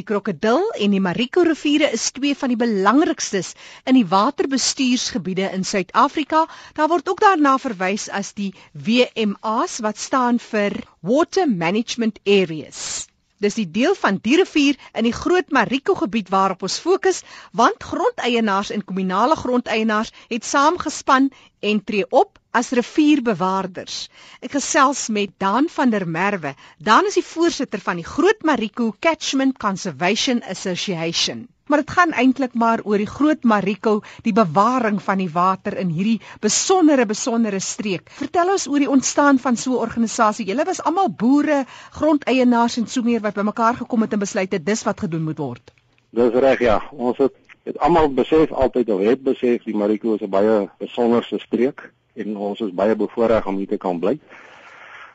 Die Krokodil en die Mariko riviere is twee van die belangrikstes in die waterbestuursgebiede in Suid-Afrika. Daar word ook daarna verwys as die WMA's wat staan vir Water Management Areas. Dis die deel van die rivier in die Groot Mariko gebied waarop ons fokus, want grondeienaars en kommunale grondeienaars het saamgespan en tree op as rivierbewaarders. Ek gesels met Dan van der Merwe. Dan is die voorsitter van die Groot Mariko Catchment Conservation Association maar dit gaan eintlik maar oor die groot Mariko, die bewaring van die water in hierdie besondere besondere streek. Vertel ons oor die ontstaan van so 'n organisasie. Julle was almal boere, grondeienaars en so meer wat bymekaar gekom het en besluit het dis wat gedoen moet word. Dis reg ja. Ons het het almal besef altyd of het besef die Mariko is 'n baie besonderse streek en ons is baie bevoorreg om hier te kan bly.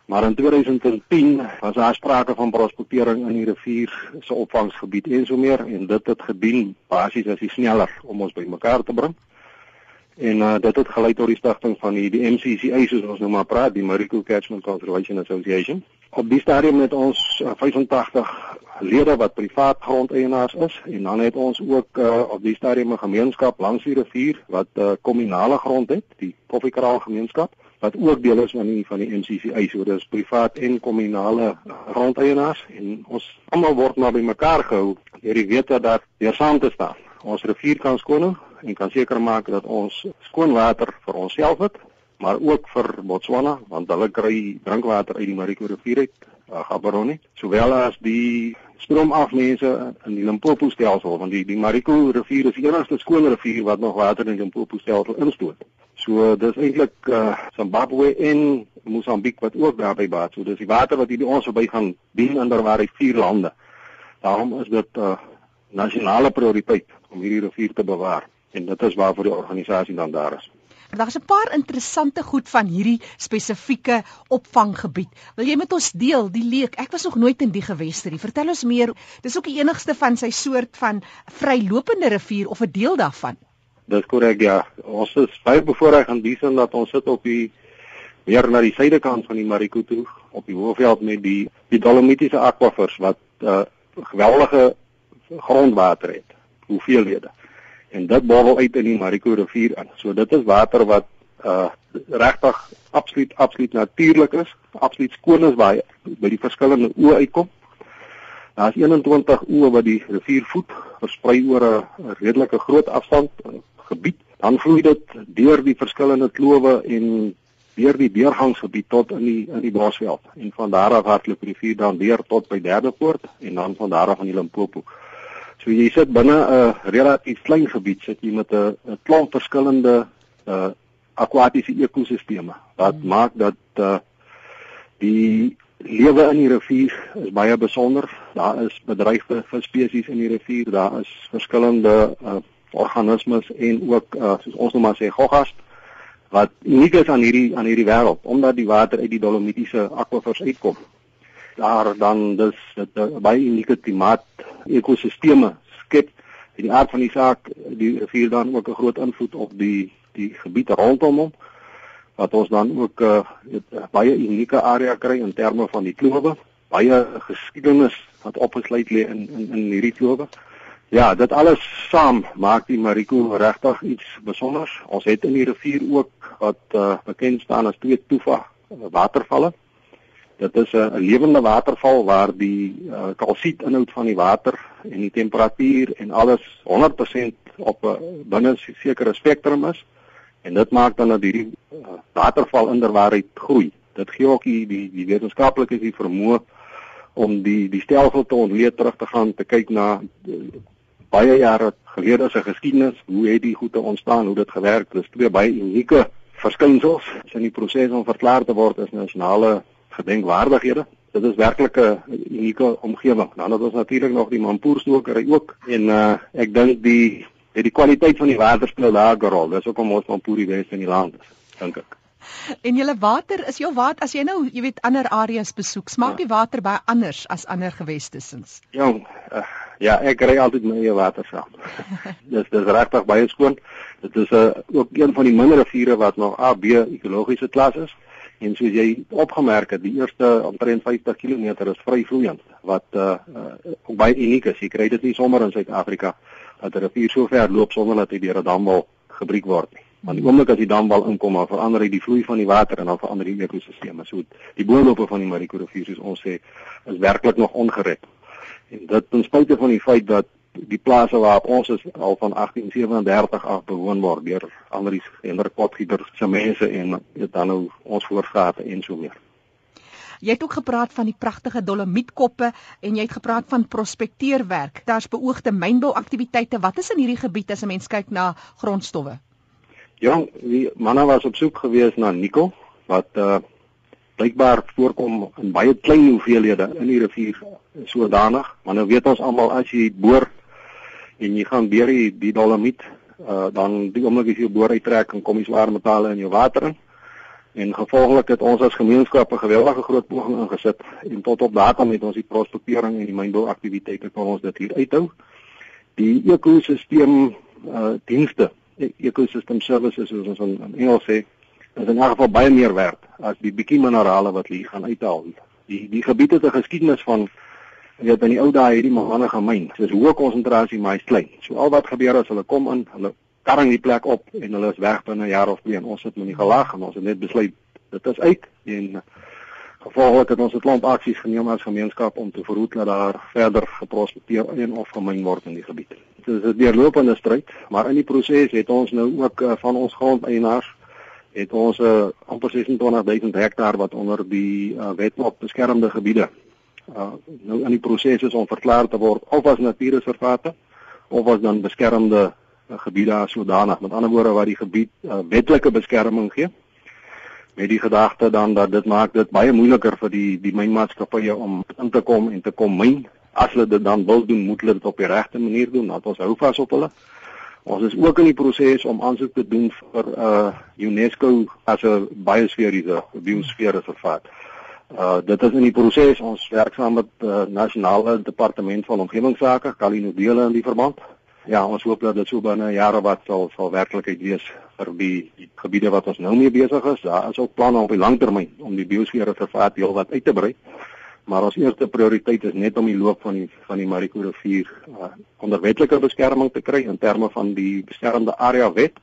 Maar in 2010 was daar sprake van prospektering in die rivier se opvangsgebied en so meer en dit het gedien basies as die sneller om ons bymekaar te bring. En uh, dit het gelei tot die stigting van die die MCCA soos ons nou maar praat, die Mariko Catchment Conservation Association. Op die stadium het ons uh, 85 lede wat privaat grondeienaars is en dan het ons ook uh, op die stadium 'n gemeenskap langs die rivier wat uh, kommunale grond het, die Koffiekraal gemeenskap wat ook deel is van die van die MCCA so dis privaat en kommunale grondeienaars en ons almal word maar bymekaar gehou deur die wete dat deur saam te staan ons rivier kan skoon en kan seker maak dat ons skoon water vir onsself het maar ook vir Botswana want hulle kry drinkwater uit die Mariko rivier uit Gaborone sowel as die stroomafmense in die Limpopo stelsel want die die Mariko rivier is die enigste skoon rivier wat nog water in die Limpopo stelsel instoot So dis eintlik uh, Zimbabwe en Mosambiek wat ook daarby baat. So dis die water wat hier by ons verby gaan dien onder waar hy vier lande. Daarom is dit 'n uh, eh, nasionale prioriteit om hierdie rivier te bewaar en dit is waarvoor die organisasie dan daar is. Daar's 'n paar interessante goed van hierdie spesifieke opvanggebied. Wil jy met ons deel die leek? Ek was nog nooit in die geweste nie. Vertel ons meer. Dis ook die enigste van sy soort van vrylopende rivier of 'n deel daarvan. Dis korrek ja. Ons is baie bevoorreg in die sin dat ons sit op die meer na die suidekant van die Mariko toe op die Hoëveld met die die Dolomitiese akwifers wat uh, geweldige grondwater het. Hoeveelhede. En dit borrel uit in die Mariko rivier in. So dit is water wat uh regtig absoluut absoluut natuurlik is, absoluut skoon is by by die verskillende oë uitkom. Daar's 21 oë wat die rivier voed, versprei oor 'n redelike groot afstand gebied, dan vloei dit deur die verskillende klowe en deur die deurgangsgebied tot in die in die Bosveld en van daar af hardloop die rivier dan deur tot by Derdepoort en dan van daar af aan die Limpopo. So jy sit binne 'n relatief klein gebied sit jy met 'n klomp verskillende uh akwatiese ekosisteme wat hmm. maak dat uh die lewe in die rivier is baie besonder. Daar is bedreigde visspesies in die rivier, daar is verskillende uh organismes en ook uh, soos ons nou maar sê goggas wat uniek is aan hierdie aan hierdie wêreld omdat die water uit die dolomitiese akwifers uitkom. Daar dan dus dit baie unieke klimaat ekosisteme skep en die aard van die saak die rivier dan ook 'n groot invloed op die die gebied rondom hom wat ons dan ook 'n uh, baie unieke area kry in terme van die klowe, baie geskiedenis wat opgesluit lê in in in hierdie klowe. Ja, dit alles saam maak die Mariko regtig iets spesiaals. Ons het in die rivier ook wat uh, bekend staan as twee uh, watervalle. Dit is 'n uh, lewende waterval waar die uh, kalsiet inhoud van die water en die temperatuur en alles 100% op 'n uh, binne sekere spektrum is. En dit maak dan dat hierdie uh, waterval inderwaarheid groei. Dit gee ook die die, die wetenskaplikes die vermoë om die die stelsel te ontleed terug te gaan te kyk na baie jare gelede 'n geskiedenis, hoe het die goede ontstaan, hoe dit gewerk, dis twee baie unieke verskynsels in die proses om verklaar te word as nasionale gedenkwaardighede. Dit is werklik 'n unieke omgewing. Dan het ons natuurlik nog die Mampoersnokery ook en uh ek dink die het die kwaliteit van die water speel daar 'n rol. Dis hoekom ons Mampoer die beste in die land is, dink ek. En julle water, is jou water as jy nou, jy weet, ander areas besoek, smaak ja. die water baie anders as ander gewestesins? Ja, uh, Ja, ek ry altyd my eie water saam. dis dis regtig baie skoon. Dit is 'n uh, ook een van die minder riviere wat nog AB ekologiese klas is En soos jy opgemerk het, die eerste omtrent 50 km is vry vloeiend wat uh, uh baie uniek is. Jy kry dit nie sommer in Suid-Afrika dat 'n rivier so ver loop sonder dat hy deur 'n damwal gebreek word nie. Want die oomblik as die damwal inkom, dan verander hy die vloei van die water en dan verander die ekosisteme. So die boorlope van die Mariko rivier soos ons sê, is werklik nog ongered. En dit ten spyte van die feit dat die plase waar ons is al van 1837 af bewoon word deur Andries Hendrik Potgieter se mense en dan nou ons voorgate en so meer. Jy het ook gepraat van die pragtige dolomietkoppe en jy het gepraat van prospekteerwerk. Daar's beoogde mynbouaktiwiteite. Wat is in hierdie gebied as 'n mens kyk na grondstowwe? Ja, die manne was op soek gewees na nikkel wat uh blykbaar voorkom in baie klein hoeveelhede in die rivier sodanig. Maar nou weet ons almal as jy boor en jy gaan deur die, die dolomiet uh dan die oomblik as jy boor uittrek en kom die swaar metale in jou water in. En gevolglik het ons as gemeenskap 'n geweldige groot poging ingesit en tot op datum het ons die prospektering en die mynbouaktiwiteite kon ons dit hier uithou. Die ekosisteem uh dienste, ecosystem services soos ons in Engels sê, is in 'n geval baie meer werd as die bietjie minerale wat hulle gaan uithaal. Die die gebied het 'n geskiedenis van Jy weet in die ou dae hierdie manne gemyn. Dis hoë konsentrasie maar hy's klein. So al wat gebeur as hulle kom in, hulle karring die plek op en hulle is weg binne 'n jaar of twee en ons het met die gelag en ons het net besluit dit is uit en gevolglik het ons 'n klomp aksies geneem as gemeenskap om te verhoed dat daar verder geprospekteer en of gemyn word in die gebied. Dit is 'n deurlopende stryd, maar in die proses het ons nou ook uh, van ons grondeienaars het ons uh, amper 26000 hektaar wat onder die uh, wet op beskermde gebiede uh, nou in die proses is om verklaar te word of as natuurreservate of as dan beskermde uh, gebiede sodanig. Met ander woorde waar die gebied uh, wetlike beskerming gee met die gedagte dan dat dit maak dit baie moeiliker vir die die mynmaatskappye om in te kom en te kom myn. As hulle dit dan wil doen moet hulle dit op die regte manier doen. Dat ons hou vas op hulle. Ons is ook in die proses om aansoek te doen vir uh, UNESCO as 'n biosferiese biosfeerreservaat. Uh dit is in die proses ons werk saam met uh, nasionale departement van omgewingsake, Kalino dele in die verband. Ja, ons hoop dat dit so binne jare wat sal sal werklikheid wees vir die, die gebiede wat ons nou mee besig is. Daar is ook planne op die langtermyn om die biosfeerreservaat heel wat uit te brei. Maar ons eerste prioriteit is net om die loop van die van die Mariko rivier uh, onder wetlike beskerming te kry in terme van die beskermde area wet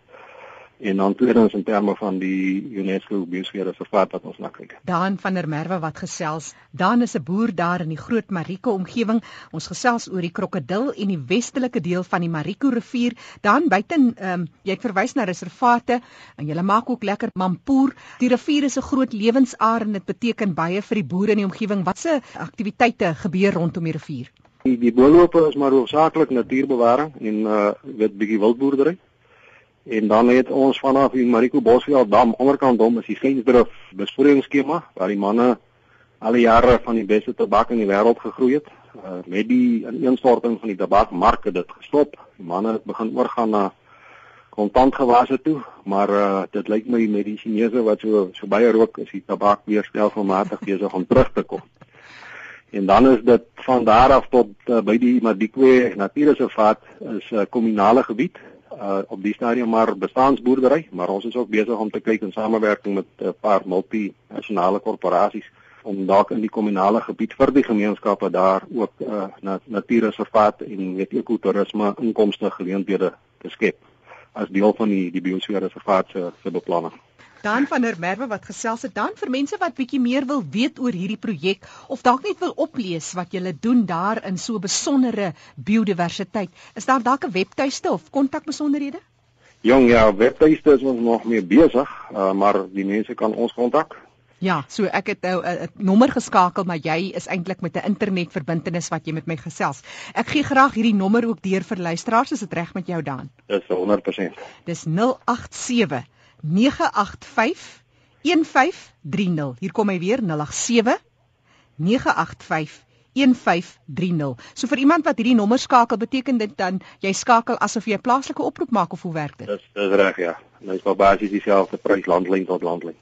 en dan tweedens in terme van die UNESCO biosfeerreservaat wat ons na kyk. Daan van der Merwe wat gesels. Daan is 'n boer daar in die Groot Mariko omgewing. Ons gesels oor die krokodil en die westelike deel van die Mariko rivier. Dan buiten ehm um, jy het verwys na reservate en jy maak ook lekker mampoer. Die rivier is 'n groot lewensaar en dit beteken baie vir die boere in die omgewing. Watse aktiwiteite gebeur rondom die rivier? Die, die boerlope is maar hoofsaaklik natuurbewaring en uh weet bietjie wildboerdery. En dan het ons vanaf die Mariko Bosveld dam onderkant hom is die Sensdrif besproeiingsskema waar die manne al jare van die beste tabak in die wêreld gegroei het. Uh, met die ineenstorting van die tabakmark het dit gestop. Die manne het begin oorgaan na kontantgewasse toe, maar uh, dit lyk my met die Chinese wat so so baie rook is die tabak weer stelselmatig besig om terug te kom. En dan is dit van daar af tot uh, by die Madikwe Natuurreservaat is 'n uh, kommunale gebied uh, op die stadium maar bestaansboerdery, maar ons is ook besig om te kyk in samewerking met 'n paar multinasjonale korporasies om dalk in die kommunale gebied vir die gemeenskappe daar ook uh, na natuurreservaat en weet ekotourisme inkomste geleenthede te skep as deel van die die biosfeerreservaat se se beplanning. Dan van der Merwe wat gesels het dan vir mense wat bietjie meer wil weet oor hierdie projek of dalk net wil oplees wat julle doen daar in so besondere biodiversiteit. Is daar dalk 'n webtuiste of kontakbesonderhede? Jong ja, webtuiste is ons nog mee besig, uh, maar die mense kan ons kontak. Ja, so ek het nou 'n nommer geskakel, maar jy is eintlik met 'n internetverbintenis wat jy met my gesels. Ek gee graag hierdie nommer ook deur vir luisteraars as dit reg met jou dan. Dis 100%. Dis 087 985 1530. Hier kom hy weer 087 985 1530. So vir iemand wat hierdie nommer skakel, beteken dit dan jy skakel asof jy 'n plaaslike oproep maak of hoe werk dit? Dis dis reg ja. Dit is maar basies dieselfde prys landlyn tot landlyn.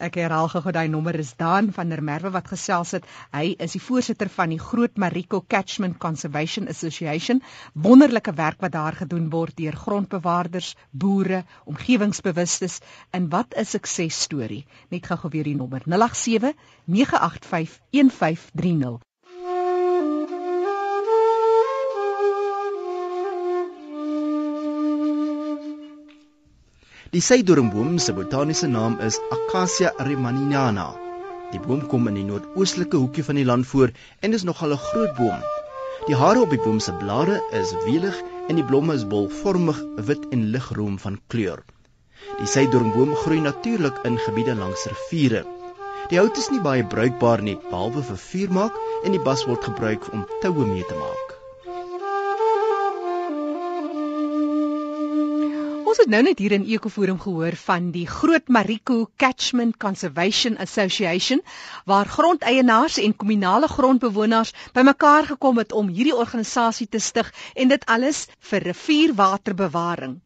Ek herhaal gou daai nommer is Daan van der Merwe wat gesels het. Hy is die voorsitter van die Groot Mariko Catchment Conservation Association. Wonderlike werk wat daar gedoen word deur grondbewaarders, boere, omgewingsbewustes. En wat 'n suksesstorie. Net gou-gou weer die nommer 087 985 1530. Die seidoringboom se botaniese naam is Acacia riemanniana. Die boom kom in die noordoostelike hoekie van die land voor en is nogal 'n groot boom. Die hare op die boom se blare is welig en die blomme is bolvormig, wit en ligroom van kleur. Die seidoringboom groei natuurlik in gebiede langs riviere. Die hout is nie baie bruikbaar nie, behalwe vir vuur maak en die bas word gebruik om toue mee te maak. Het nou net hier in Ekoforum gehoor van die Groot Mariko Catchment Conservation Association waar grondeienaars en kommunale grondbewoners bymekaar gekom het om hierdie organisasie te stig en dit alles vir rivierwaterbewaring.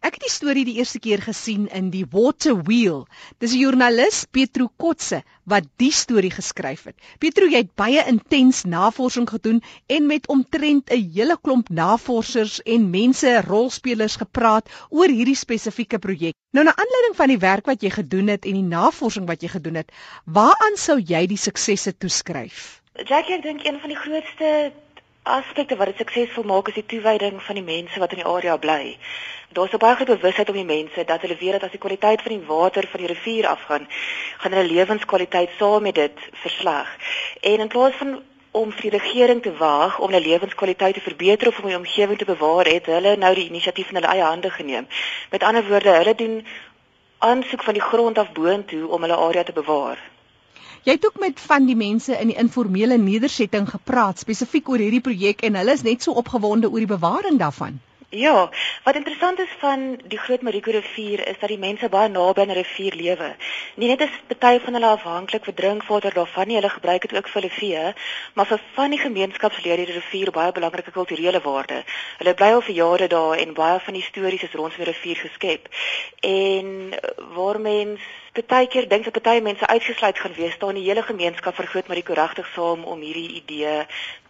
Ek het die storie die eerste keer gesien in die Water Wheel. Dis 'n joernalis, Petro Kotse, wat die storie geskryf het. Petro, jy het baie intens navorsing gedoen en met omtrent 'n hele klomp navorsers en mense, rolspelers gepraat oor hierdie spesifieke projek. Nou na aanleiding van die werk wat jy gedoen het en die navorsing wat jy gedoen het, waaraan sou jy die suksesse toeskryf? Jackie, ek dink een van die grootste aspekte wat dit suksesvol maak is die toewyding van die mense wat in die area bly. Daar's 'n baie groot bewustheid om die mense dat hulle weet dat as die kwaliteit van die water van die rivier afgaan, gaan hulle lewenskwaliteit saam met dit versleg. En in plaas van om vir die regering te waag om hulle lewenskwaliteit te verbeter of om die omgewing te bewaar, het hulle nou die inisiatief in hulle eie hande geneem. Met ander woorde, hulle doen aansoek van die grond af boontoe om hulle area te bewaar. Jy het ook met van die mense in die informele nedersetting gepraat spesifiek oor hierdie projek en hulle is net so opgewonde oor die bewaring daarvan. Ja, wat interessant is van die Groot Mariko rivier is dat die mense baie naby aan die rivier lewe. Nie net is party van hulle afhanklik vir drinkwater daarvan nie, hulle gebruik dit ook vir hulle vee, maar vir van die gemeenskapslede die rivier baie belangrike kulturele waarde. Hulle bly al vir jare daar en baie van die stories is rondom die rivier geskep. En waar mense Partykeer dink ek party mense uitgesluit gaan wees, staan die hele gemeenskap vir Groot Mariko regtig saam om hierdie idee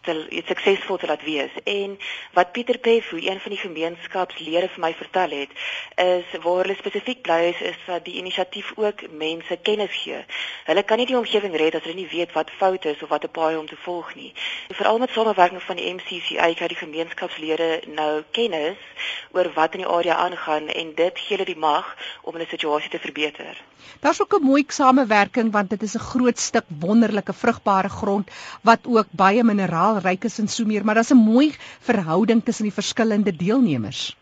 te suksesvol te laat wees. En wat Pieter Peff, een van die gemeenskapslede vir my vertel het, is waar hulle spesifiek bly is, is dat die inisiatief ook mense kennis gee. Hulle kan nie die omgewing red as hulle nie weet wat fout is of wat 'n paai om te volg nie. Veral met samewerking van die MCCA kry die gemeenskapslede nou kennis oor wat in die area aangaan en dit gee hulle die mag om hulle situasie te verbeter. Daar's ook 'n mooi samewerking want dit is 'n groot stuk wonderlike vrugbare grond wat ook baie mineraalryk is en so meer, maar daar's 'n mooi verhouding tussen die verskillende deelnemers.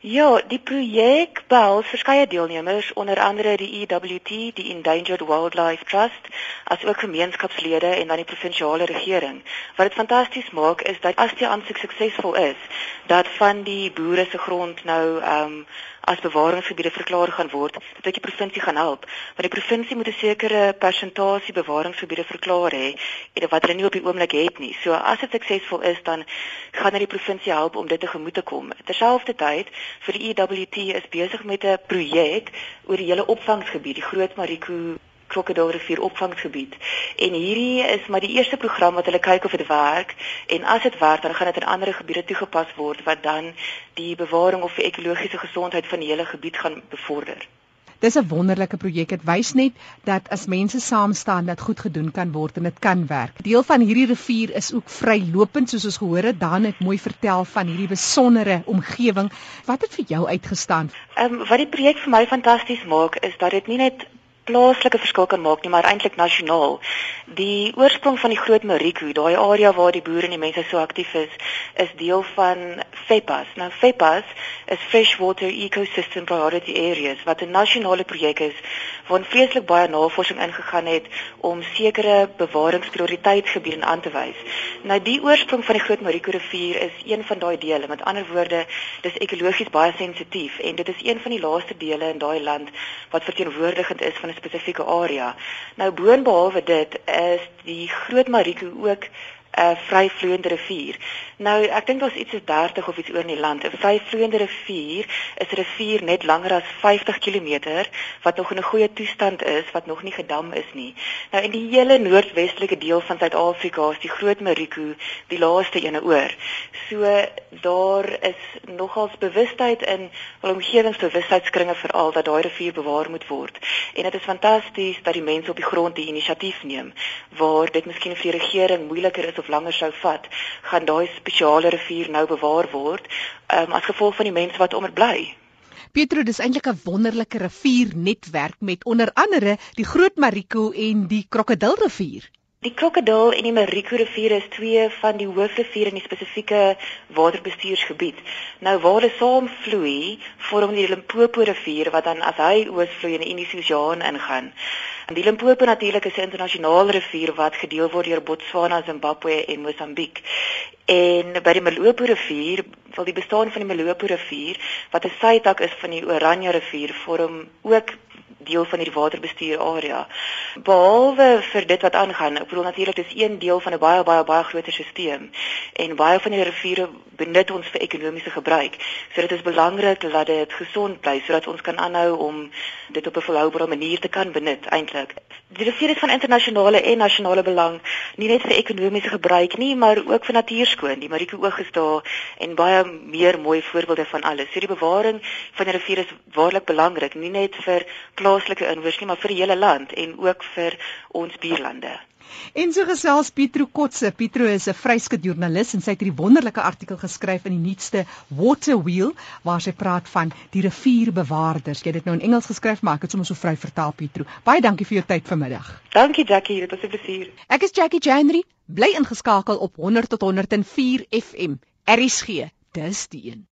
Ja, die projek behels verskeie deelnemers, onder andere die EWT, die Endangered Wildlife Trust, asook gemeenskapslede en dan die provinsiale regering. Wat dit fantasties maak is dat as die aansoek suksesvol is, dat van die boere se grond nou ehm um, as bewaringsgebiede verklaar gaan word, dat die provinsie gaan help, want die provinsie moet 'n sekere persentasie bewaringsgebiede verklaar hê en wat hulle nie op die oomblik het nie. So as dit suksesvol is, dan gaan hulle die provinsie help om dit te gemoed te kom. Terselfdertyd vir die EWT is besig met 'n projek oor die hele opvangsgebied, die Groot Mariko Crocodile rivier opvangsgebied. En hierdie is maar die eerste program wat hulle kyk of dit werk en as dit werk dan gaan dit in ander gebiede toegepas word wat dan die bewaring of die ekologiese gesondheid van die hele gebied gaan bevorder. Dis 'n wonderlike projek. Dit wys net dat as mense saam staan dat goed gedoen kan word en dit kan werk. Deel van hierdie rivier is ook vrylopend soos ons gehoor het. Dan het mooi vertel van hierdie besondere omgewing. Wat het vir jou uitgestaan? Ehm um, wat die projek vir my fantasties maak is dat dit nie net plaaslike verskil kan maak nie, maar eintlik nasionaal. Die oorsprong van die Groot Mariko, daai area waar die boere en die mense so aktief is, is deel van FEPAS. Nou FEPAS is Freshwater Ecosystem Priority Areas wat 'n nasionale projek is waarin vreeslik baie navorsing ingegaan het om sekere bewaringsprioriteitsgebiede aan te wys. Nou die oorsprong van die Groot Mariko rivier is een van daai dele. Met ander woorde, dis ekologies baie sensitief en dit is een van die laaste dele in daai land wat verteenwoordigend is van 'n spesifieke area. Nou boonbehalwe dit is die Groot Mariko ook 'n vryvloeiende rivier. Nou, ek dink daar's iets soos 30 of iets oor in die land. 'n Vryvloeiende rivier is 'n rivier net langer as 50 km wat nog in 'n goeie toestand is, wat nog nie gedam is nie. Nou in die hele noordwestelike deel van Suid-Afrika is die Groot Marico die laaste ene oor. So daar is nogals bewustheid in wel omgewingsbewustheidskringe veral dat daai rivier bewaar moet word. En dit is fantasties dat die mense op die grond die inisiatief neem waar dit miskien vir die regering moeiliker is of langer sou vat, gaan daai spesiale rivier nou bewaar word um, as gevolg van die mense wat onder bly. Pietro, dis eintlik 'n wonderlike riviernetwerk met onder andere die Groot Marico en die Krokodilrivier. Die Krokodil en die Marico rivier is twee van die hoofriviere in die spesifieke waterbestuursgebied. Nou waar hulle saamvloei, vorm die Limpopo rivier wat dan as hy oosvloei in die Indiese Oseaan ingaan. Die Limpopo natuurlik is 'n internasionale rivier wat gedeel word deur Botswana, Zimbabwe en Mosambiek. En by die Malopo rivier, wel die bestaan van die Malopo rivier wat 'n sytak is van die Oranje rivier, vorm ook deel van hierdie waterbestuur area. Behalwe vir dit wat aangaan, ek bedoel natuurlik dis een deel van 'n baie baie baie groter stelsel en baie van die riviere benut ons vir ekonomiese gebruik. So dit is belangrik dat dit gesond bly sodat ons kan aanhou om dit op 'n volhoubare manier te kan benut eintlik. Die rivier is van internasionale en nasionale belang, nie net vir ekonomiese gebruik nie, maar ook vir natuurskoon. Die Mariko oog is daar en baie meer mooi voorbeelde van alles. So die bewaring van die rivier is waarlik belangrik, nie net vir plaaslike inwoners nie, maar vir die hele land en ook vir ons buurlande. En so gesels Pietro Kotse. Pietro is 'n vryskut joernalis en sy het hierdie wonderlike artikel geskryf in die nuutste Water Wheel waar sy praat van die rivierbewaarders. Jy het dit nou in Engels geskryf, maar ek het sommer so vry vertaal Pietro. Baie dankie vir jou tyd vanmiddag. Dankie Jackie, dit was 'n plesier. Ek is Jackie January, bly ingeskakel op 100 tot 104 FM. RSG, dis die een.